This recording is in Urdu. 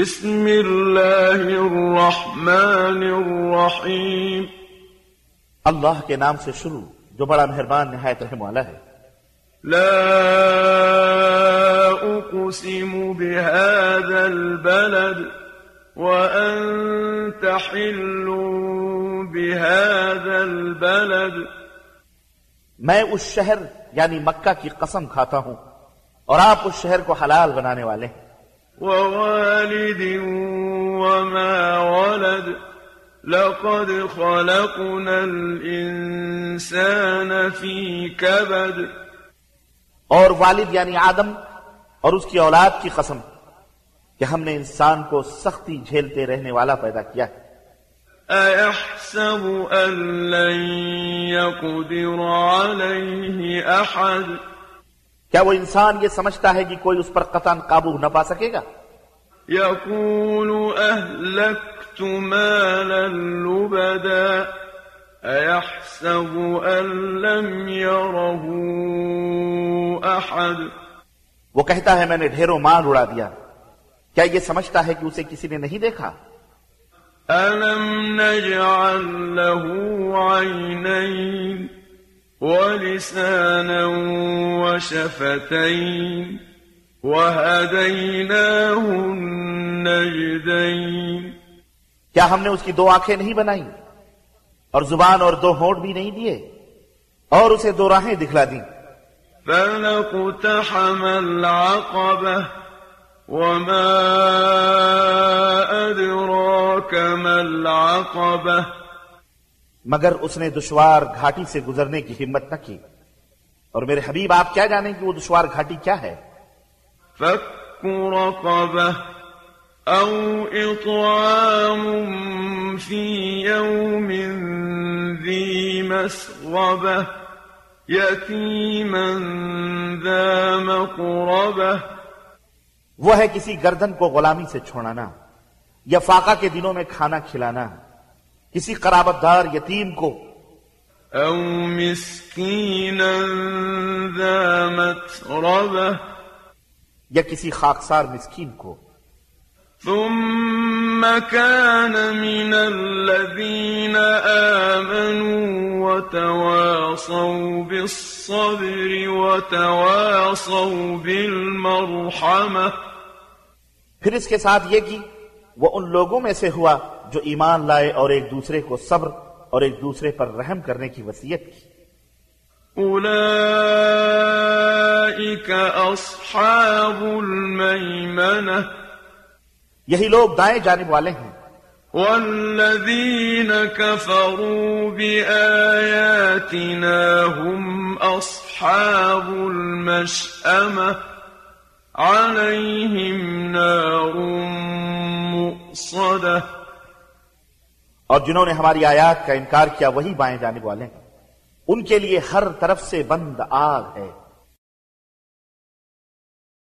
بسم الله الرحمن الرحيم. اللہ کے نام سے شروع جو بڑا مہربان نہایت رحم والا ہے۔ لا أقسم بهذا البلد وأنت حل بهذا البلد. میں اس شہر یعنی مکہ کی قسم کھاتا ہوں اور آپ اس شہر کو حلال بنانے والے ہیں۔ ووالد وما ولد. لقد خلقنا الإنسان في كبد. اور والد یعنی آدم اور اس کی أولاد کی قسم کہ ہم نے انسان کو سختی جھیلتے رہنے والا پیدا کیا ہے۔ أيحسب أن لن يقدر عليه أحد؟ کیا وہ انسان یہ سمجھتا ہے کہ کوئی اس پر قطعا قابو نہ پا سکے گا؟ يقول أهلكت مالا لبدا أيحسب أن لم يره أحد وہ کہتا ہے میں نے ڈھیروں مال اڑا دیا کیا یہ سمجھتا ہے کہ اسے کسی نے نہیں دیکھا؟ ألم نجعل له عينين ولسانا وشفتين وهديناه النجدين کیا ہم نے اس کی دو آنکھیں نہیں بنائی اور زبان اور دو ہونٹ بھی نہیں دیے اور اسے دو راہیں دکھلا دیں؟ فلقتحم العقبة وما أدراك ما العقبة مگر اس نے دشوار گھاٹی سے گزرنے کی ہمت نہ کی۔ اور میرے حبیب آپ کیا جانیں کہ وہ دشوار گھاٹی کیا ہے؟ فك رقبة أو إطعام في يوم ذي مسغبة يتيما ذا مقربة وہ ہے کسی گردن کو غلامی سے چھوڑانا یا فاقہ کے دنوں میں کھانا کھلانا۔ کسی قرابت دار یتیم کو۔ أو مسكينا ذا متربة یا کسی خاکسار مسکین کو۔ ثم كان من الذين آمنوا وتواصوا بالصبر وتواصوا بالمرحمة۔ پھر اس کے ساتھ یہ کی۔ وہ ان لوگوں میں سے ہوا جو ایمان لائے اور ایک دوسرے کو صبر اور ایک دوسرے پر رحم کرنے کی وصیت کی۔ أولئك أصحاب الميمنة یہی لوگ دائیں جانب والے ہیں۔ والذين كفروا بآياتنا هم أصحاب المشأمة عليهم نار۔ مؤصدة اور جنہوں نے ہماری آیات کا انکار کیا، وہی بائیں جانب والے ہیں۔ ان کے لیے ہر طرف سے بند آگ ہے۔